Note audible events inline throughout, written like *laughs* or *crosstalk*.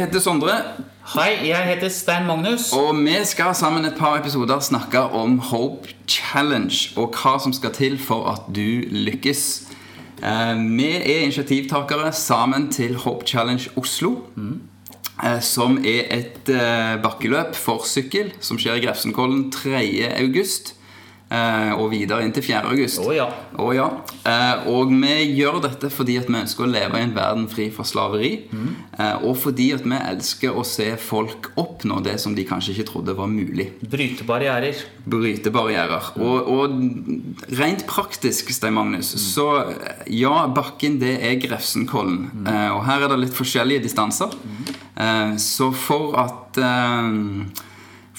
Heter Sondre, Hei, jeg heter Stein Magnus. og vi skal sammen et par episoder snakke om Hope Challenge og hva som skal til for at du lykkes. Eh, Vi er initiativtakere sammen til Hope Challenge Oslo. eh, Som er et eh, bakkeløp for sykkel som skjer i Grefsenkollen 3. eh, Og videre inn til 4. august. Å ja. Oh, ja. Eh, og vi gjør dette fordi at vi ønsker å leve i en verden fri for slaveri. Mm. og fordi at vi elsker å se folk oppnå det som de kanskje ikke trodde var mulig. Bryte barrierer. Bryte barrierer. Og, og rent praktisk, Stein Magnus, så eh, ja, bakken det er Grefsenkollen. Eh, og her er det litt forskjellige distanser. Eh, så for at eh,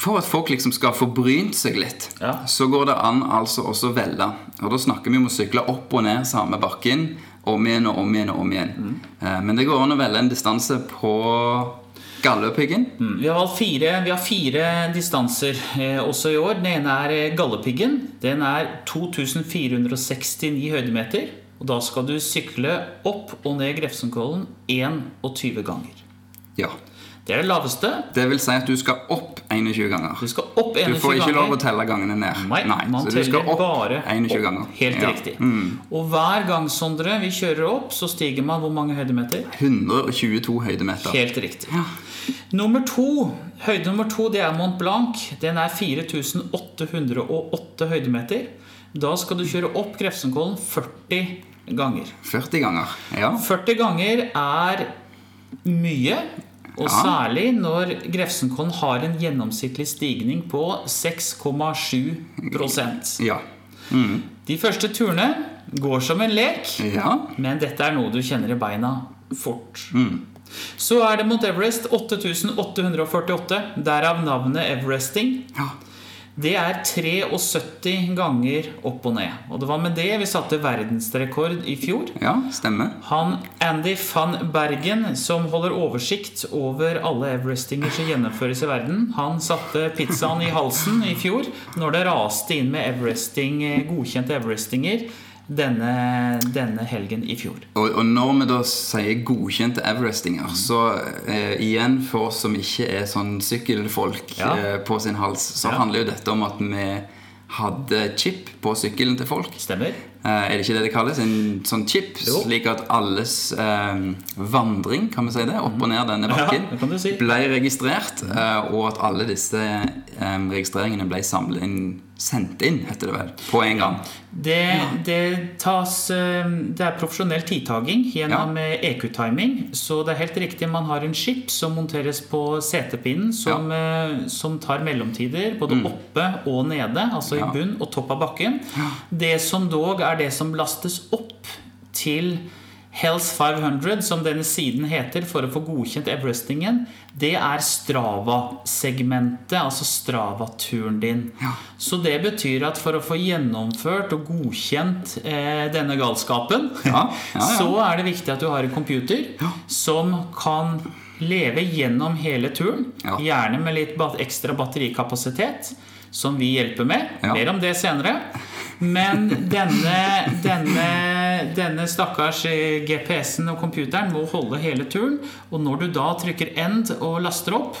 for at folk liksom skal få brynt seg litt, Ja. så går det an altså også å velge. Og da snakker vi om å sykle opp og ned samme bakken om igjen og om igjen og om igjen. Mm. Men det går an å velge en distanse på Galdhøpiggen. Vi har fire, vi har fire distanser eh, også i år. Den ene er gallepiggen, Galdhøpiggen. Den er 2469 høydemeter. Og da skal du sykle opp og ned Grefsenkollen 21 ganger. Ja. Det er det laveste. Det vil si at du skal opp 21 ganger. Du skal opp 21 Du får ikke lov å telle gangene ned. Nei, man så teller bare 21 opp. ganger. Helt Ja. riktig. Mm. Og hver gang, Sondre, vi kjører opp, så stiger man hvor mange høydemeter? 122 høydemeter. Helt riktig. Nummer to, høyde nummer to det er Mont Blanc. Den er 4808 høydemeter. Da skal du kjøre opp Grefsenkollen 40 ganger. 40 ganger. Ja. 40 ganger er mye. Og Ja. særlig når Grefsenkollen har en gjennomsnittlig stigning på 6,7% Ja. De første turene går som en lek. ja. Men dette er noe du kjenner i beina fort. Så er det Mount Everest 8848, derav navnet Everesting. ja. Det er 73 ganger opp og ned. Og det var med det vi satte verdensrekord i fjor. Ja, stemmer. Han Andy van Bergen, som holder oversikt over alle Everestinger som gjennomføres i verden, han satte pizzaen i halsen i fjor når det raste inn med Everesting, godkjente Everestinger denne, denne helgen i fjor. Og, og når vi da sier godkjente Everestinger, så eh, igjen for oss som ikke er sånn sykkelfolk Ja. eh, på sin hals, så Ja. handler jo dette om at vi hadde chip på sykkelen til folk. Stemmer? Eh, er det ikke det det kalles? En sånn chip, Jo. slik at alles eh, vandring, kan vi si det, opp og ned denne bakken, Ja, si. ble registrert, eh, og at alle disse eh, registreringene ble samlet inn, sendt inn, heter det vel, på en gang. Det, det tas eh, Det er profesjonell tidtaking gjennom ja. EQ-timing. Så det er helt riktig, man har en skip som monteres på setepinnen, som, ja. som tar mellomtider både oppe og nede, altså Mm. Ja. i bunn og topp av bakken. Det som dog er det som lastes opp til Hells 500, som denne siden heter, for å få godkjent Everestingen, det er Strava-segmentet, altså Strava-turen din. Ja. Så det betyr at for å få gjennomført og godkjent eh, denne galskapen, Ja, ja, *laughs* så er det viktig at du har en computer som kan leve gjennom hele turen. Gjerne med litt ekstra batterikapasitet, som vi hjelper med. Mer om det senere. Men denne, denne, denne stakkars eh, GPS-en og computeren må holde hele turen. Og når du da trykker 'end' og laster opp,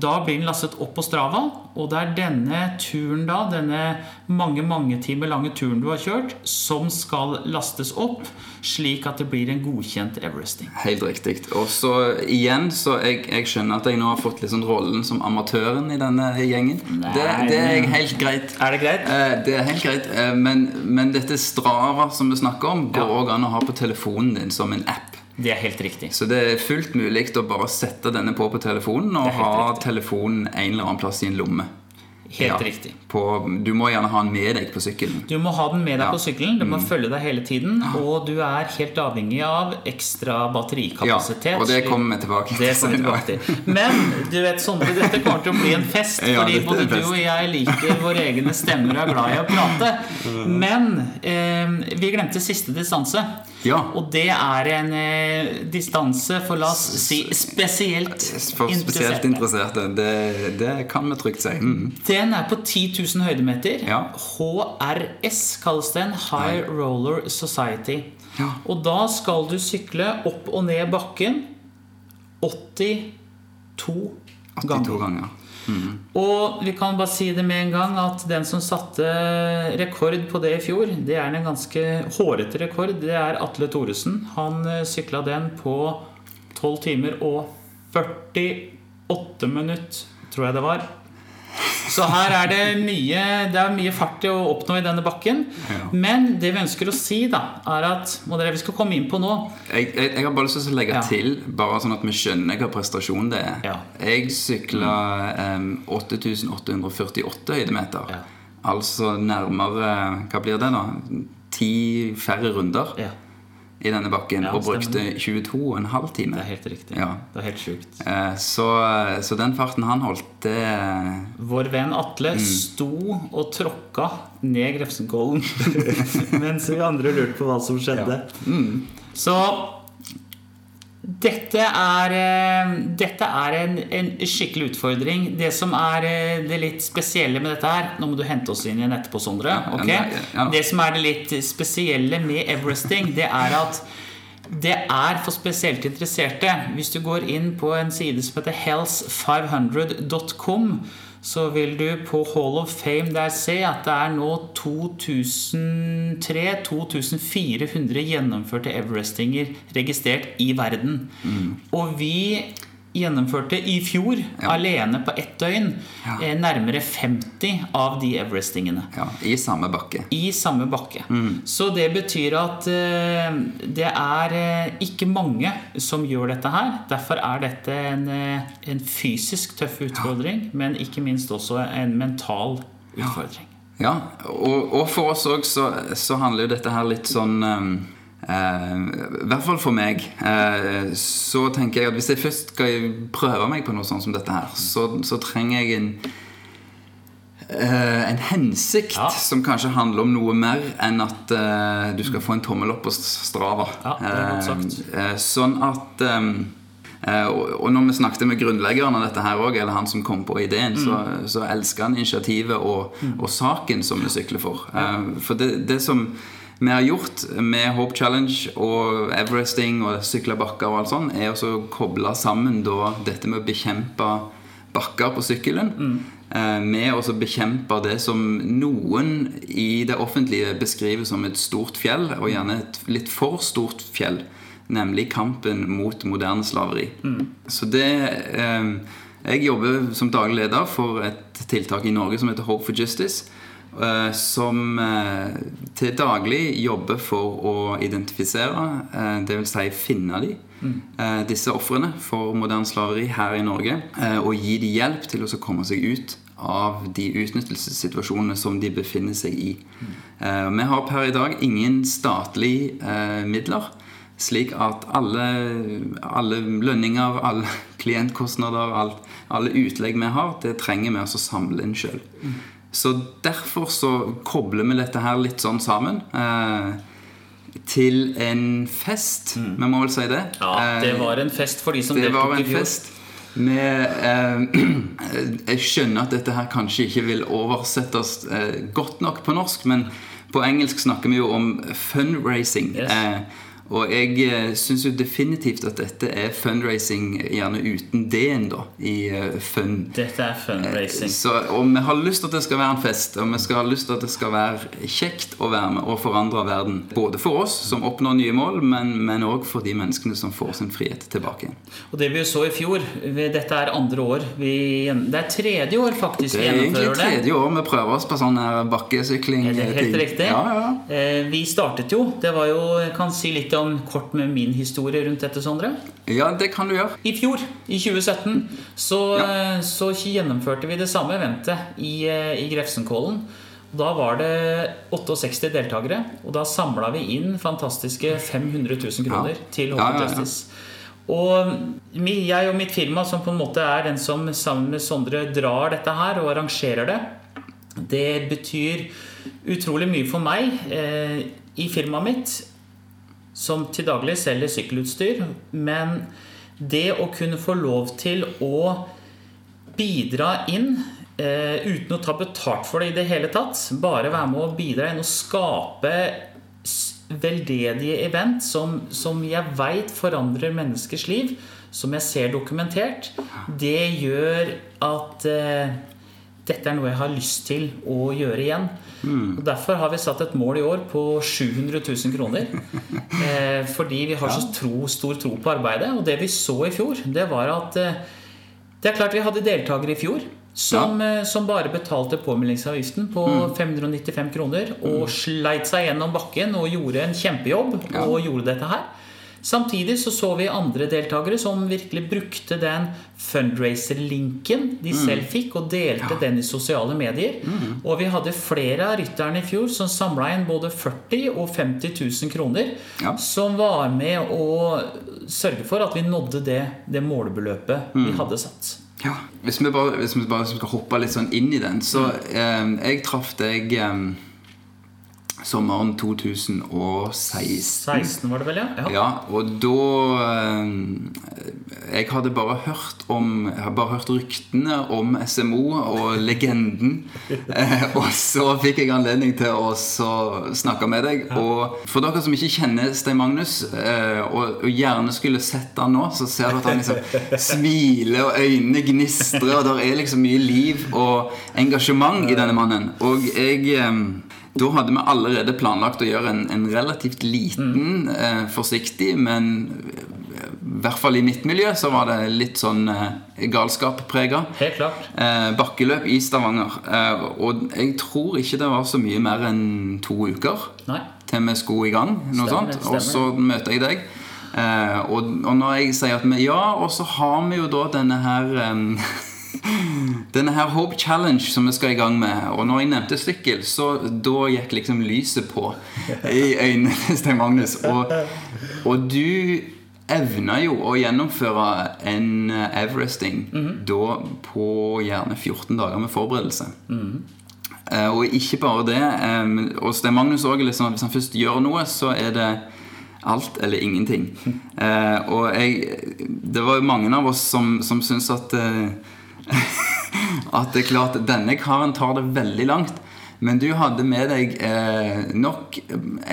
da blir den lastet opp på Strava. Og det er denne turen da, denne mange, mange timer lange turen du har kjørt, som skal lastes opp, slik at det blir en godkjent Everesting. Helt riktig. Og så igjen, så jeg, jeg skjønner at jeg nå har fått liksom rollen som amatøren i denne gjengen. Det, det er helt greit. Er det greit? Eh, Det er helt greit, eh, men, men dette Strava som vi snakker om, går Ja. òg an å ha på telefonen din som en app. Det er helt riktig. Så det er fullt mulig å bare sette denne på på telefonen og ha riktig. telefonen en eller annen plass i en lomme. Helt Ja. riktig. På, du må gjerne ha den med deg på sykkelen. Du må ha den med deg Ja. Mm. på sykkelen, den må følge deg hele tiden, og du er helt avhengig av ekstra batterikapasitet. Ja, og det kommer vi tilbake til. Det kommer tilbake til. Men du vet, Sondre, dette kommer til å bli en fest. *laughs* Fordi både du og jeg liker våre egne stemmer og er glad i å prate. Men eh, vi glemte siste distanse. Ja. Og det er en eh, distanse for, la oss si, spesielt For spesielt interesserte. interesserte. Det, det kan vi trygt si. Mm. Den er på 10 000 høydemeter. Ja. HRS kalles den. High Roller Society. Ja. Og da skal du sykle opp og ned bakken 82 82 ganger. ganger. Og vi kan bare si det med en gang at den som satte rekord på det i fjor, det er en ganske hårete rekord. Det er Atle Thoresen. Han eh, sykla den på 12 timer og 48 minutt, tror jeg det var. Så her er det mye Det er mye fart å oppnå i denne bakken. Ja. Men det vi ønsker å si, da, er at Og det er det vi skal komme inn på nå. Jeg, jeg, jeg har bare lyst til å legge Ja. til, bare sånn at vi skjønner hva prestasjon det er. Ja. Jeg sykla um, 8848 høydemeter. Altså nærmere Hva blir det, da? Ti færre runder Ja, i denne bakken. Ja, og brukte 22,5 timer. det er helt riktig. Ja. Det er helt sjukt. Eh, Så, så den farten han holdt, det Vår venn Atle Mm. sto og tråkka ned Grefsenkollen *laughs* mens vi andre lurte på hva som skjedde. Mm. Så dette er, eh, dette er en, en skikkelig utfordring. Det som er eh, det litt spesielle med dette her Nå må du hente oss inn igjen etterpå, Sondre. Ja, ok? ja, ja. Det som er det litt spesielle med Everesting, det er at det er for spesielt interesserte. Hvis du går inn på en side som heter health500.com, så vil du på Hall of Fame der se at det er nå 2003-2400 gjennomførte Everestinger registrert i verden. Og vi gjennomførte i fjor Ja. alene på ett døgn Ja. eh, nærmere 50 av de Everestingene Ja, I samme bakke. i samme bakke. Så det betyr at eh, det er eh, ikke mange som gjør dette her. Derfor er dette en, en fysisk tøff utfordring, men ikke minst også en mental utfordring. Ja, og, og for oss òg så, så handler jo dette her litt sånn eh, eh, I hvert fall for meg. eh, så tenker jeg at hvis jeg først skal prøve meg på noe sånt som dette her, så, så trenger jeg en eh, en hensikt Ja. som kanskje handler om noe mer enn at eh, du skal få en tommel opp på Strava. Ja, det er godt sagt. Eh, eh, sånn at eh, eh, og, når vi snakket med grunnleggeren av dette her også, eller han som kom på ideen, så, så elsker han initiativet og, og saken som vi sykler for. Eh, for det, det som vi har gjort med Hope Challenge og Everesting og sykle bakker og alt sånt, er å koble sammen da dette med å bekjempe bakker på sykkelen mm. med å bekjempe det som noen i det offentlige beskriver som et stort fjell, og gjerne et litt for stort fjell, nemlig kampen mot moderne slaveri. Så det eh, Jeg jobber som daglig leder for et tiltak i Norge som heter Hope for Justice. Eh, Som eh, til daglig jobber for å identifisere, eh, dvs. Si finne de, eh, disse ofrene for moderne slaveri her i Norge. Og gi de hjelp til å komme seg ut av de utnyttelsessituasjonene som de befinner seg i. Eh, Vi har per i dag ingen statlige midler. Slik at alle, alle lønninger, alle *laughs* klientkostnader, alt, alle utlegg vi har, det trenger vi å samle inn sjøl. Så derfor så kobler vi dette her litt sånn sammen. Eh, til en fest. Vi må vel si det. Ja, det Eh, var en fest for de som det var deltok i en fjor. fest. Med, eh, *clears throat* jeg skjønner at dette her kanskje ikke vil oversettes eh, godt nok på norsk, men på engelsk snakker vi jo om fundraising. Yes. Eh, og jeg eh, syns jo definitivt at dette er fundraising, gjerne uten D-en, da, i eh, fun. Dette er fundraising. Så, og vi har lyst til at det skal være en fest, og vi skal ha lyst til at det skal være kjekt å være med og forandre verden. Både for oss som oppnår nye mål, men òg for de menneskene som får sin frihet tilbake. Og det vi så i fjor Dette er andre år vi, Det er tredje år faktisk vi gjennomfører Det Det er egentlig tredje år vi prøver oss på sånn her bakkesykling. Er det helt riktig? Ja, ja. Eh, Vi startet jo Det var jo Jeg kan si litt om kort med min historie rundt dette, Sondre. ja, det kan du gjøre. I fjor, i 2017, så, Ja. så gjennomførte vi det samme eventet i, eh, i Grefsenkollen. Da var det 68 deltakere, og da samla vi inn fantastiske 500 000 kroner Ja. til Ja, Hope ja. Justice. Og jeg og mitt firma, som på en måte er den som sammen med Sondre drar dette her og arrangerer det, det betyr utrolig mye for meg eh, i firmaet mitt, som til daglig selger sykkelutstyr. Men det å kunne få lov til å bidra inn eh, uten å ta betalt for det i det hele tatt, bare være med å bidra inn og skape veldedige event som, som jeg veit forandrer menneskers liv, som jeg ser dokumentert, det gjør at eh, dette er noe jeg har lyst til å gjøre igjen. Og Derfor har vi satt et mål i år på 700 000 kroner. *laughs* Eh, fordi vi har så tro, stor tro på arbeidet. Og det vi så i fjor, det var at eh, Det er klart vi hadde deltakere i fjor som, eh, som bare betalte påmeldingsavgiften på 595 kroner og sleit seg gjennom bakken og gjorde en kjempejobb Ja. og gjorde dette her. Samtidig så så vi andre deltakere som virkelig brukte den fundraiser-linken de selv fikk, og delte den i sosiale medier. Og vi hadde flere av rytterne i fjor som samla inn både 40 og 50 000 kroner, Ja. som var med å sørge for at vi nådde det, det målebeløpet vi hadde satt. Ja, hvis vi bare, hvis vi bare skal hoppe litt sånn inn i den Så eh, jeg traff deg eh, sommeren 2016 16 var det vel, ja? Ja, og da eh, Jeg hadde bare hørt om Jeg har bare hørt ryktene om SMO og legenden. *laughs* Eh, og så fikk jeg anledning til å så snakke med deg. Og for dere som ikke kjenner Stein Magnus, eh, og, og gjerne skulle sett han nå, så ser du at han liksom smiler, og øynene gnistrer, og det er liksom mye liv og engasjement i denne mannen. Og jeg eh, da hadde vi allerede planlagt å gjøre en, en relativt liten, eh, forsiktig, men eh, i hvert fall i mitt miljø så var det litt sånn eh, galskap-prega. Helt klart. Eh, bakkeløp i Stavanger. Eh, og jeg tror ikke det var så mye mer enn to uker Nei. til vi skulle i gang. Noe Stemmer, sånt. Og så møter jeg deg. Eh, og, og når jeg sier at vi ja, og så har vi jo da denne her em, Denne her Hope Challenge som vi skal i gang med. Og når jeg nevnte sykkel, så da gikk liksom lyset på i øynene til Stein Magnus. Og, og du evna jo å gjennomføre en eh, Everesting da på gjerne 14 dager med forberedelse. Eh, og ikke bare det. eh, og Stein Magnus også, liksom, hvis han først gjør noe, så er det alt eller ingenting. *laughs* Eh, og jeg, det var jo mange av oss som, som syntes at eh, *laughs* At det er klart denne karen tar det veldig langt. Men du hadde med deg eh, nok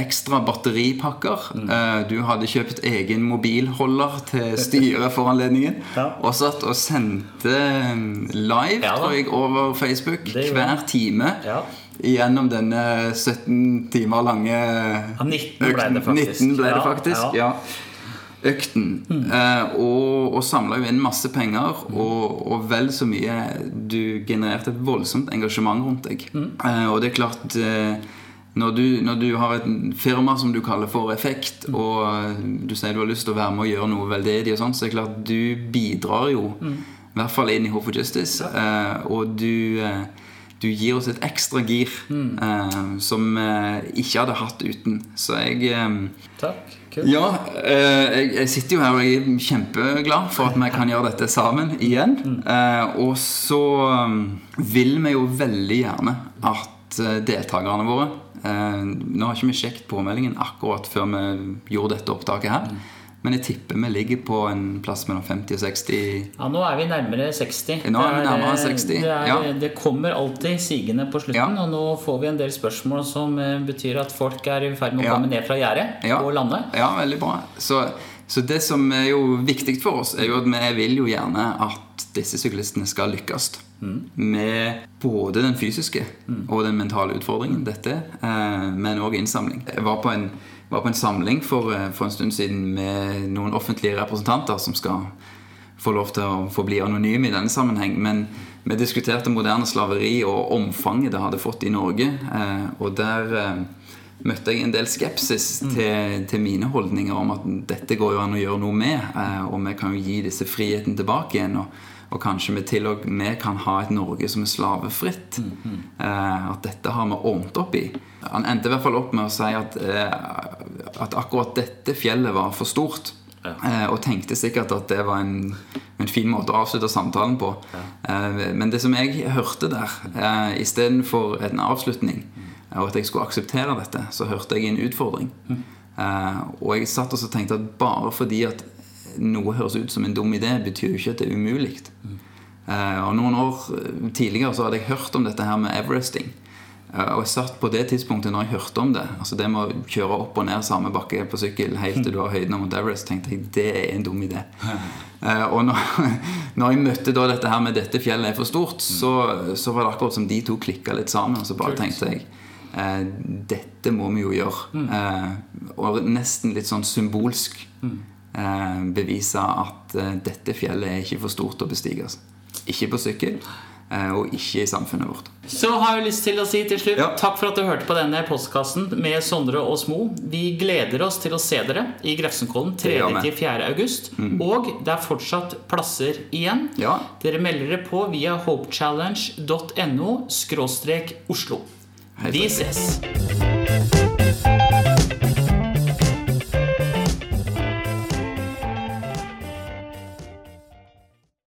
ekstra batteripakker. Eh, du hadde kjøpt egen mobilholder til styret for anledningen. *laughs* Ja. Og satt og sendte eh, live, Ja tror jeg, over Facebook hver time. Ja. Gjennom denne 17 timer lange Ja, 19 ble det faktisk. 19 ble det faktisk, ja. Ja. Økten. Eh, og og samla jo inn masse penger, og, og vel så mye Du genererte et voldsomt engasjement rundt deg. Eh, og det er klart eh, når, du, når du har et firma som du kaller for Effekt, og eh, du sier du har lyst til å være med og gjøre noe veldedig, og sånn, så er det klart du bidrar jo i hvert fall inn i Hope for Justice. Eh, og du eh, du gir oss et ekstra gir eh, som vi ikke hadde hatt uten. Så jeg eh, Takk. Kult. Ja, eh, jeg, jeg sitter jo her og jeg er kjempeglad for at vi kan gjøre dette sammen igjen. Mm. og så um, vil vi jo veldig gjerne at eh, deltakerne våre eh, Nå har ikke vi sjekket påmeldingen akkurat før vi gjorde dette opptaket her. Men jeg tipper vi ligger på en plass mellom 50 og 60 Ja, nå er vi nærmere 60. Nå er vi nærmere 60, Det, er, ja. det kommer alltid sigende på slutten, Ja. og nå får vi en del spørsmål som eh, betyr at folk er i ferd med å Ja. komme ned fra gjerdet Ja. og lande. Ja, veldig bra. Så, så det som er jo viktig for oss, er jo at vi vil jo gjerne at disse syklistene skal lykkes. Med både den fysiske og den mentale utfordringen dette er, eh, men òg innsamling. Jeg var på en, var på en samling for, eh, for en stund siden med noen offentlige representanter som skal få lov til å få bli anonyme i denne sammenheng. Men vi diskuterte moderne slaveri og omfanget det hadde fått i Norge. Eh, og der møtte jeg en del skepsis til, til mine holdninger om at dette går jo an å gjøre noe med, eh, og vi kan jo gi disse friheten tilbake igjen. og og kanskje vi til og med kan ha et Norge som er slavefritt. Eh, at dette har vi ordnet opp i. Han endte i hvert fall opp med å si at, eh, at akkurat dette fjellet var for stort. Ja. og tenkte sikkert at det var en, en fin måte å avslutte samtalen på. Ja. men det som jeg hørte der, istedenfor en avslutning, og at jeg skulle akseptere dette, så hørte jeg en utfordring. Eh, og jeg satt og så tenkte at bare fordi at noe høres ut som en dum idé, betyr jo ikke at det er umulig. Eh, og noen år tidligere så hadde jeg hørt om dette her med Everesting. Eh, Og jeg satt på det tidspunktet når jeg hørte om det Altså det med å kjøre opp og ned samme bakke på sykkel helt til du har høyden av Mount Everest, tenkte jeg det er en dum idé. *laughs* Eh, og når, *laughs* når jeg møtte da dette her med 'dette fjellet er for stort', så, så var det akkurat som de to klikka litt sammen. Og så bare tenkte jeg eh, dette må vi jo gjøre. Eh, og nesten litt sånn symbolsk eh, bevise at eh, dette fjellet er ikke for stort å bestige. altså. Ikke på sykkel, eh, og ikke i samfunnet vårt. Så har jeg lyst til å si til slutt Ja. takk for at du hørte på denne postkassen med Sondre og Smo. Vi gleder oss til å se dere i Grefsenkollen Det gjør 3.-4. august. Og det er fortsatt plasser igjen. Ja. Dere melder dere på via hopechallenge.no Oslo. Helt Vi riktig. ses!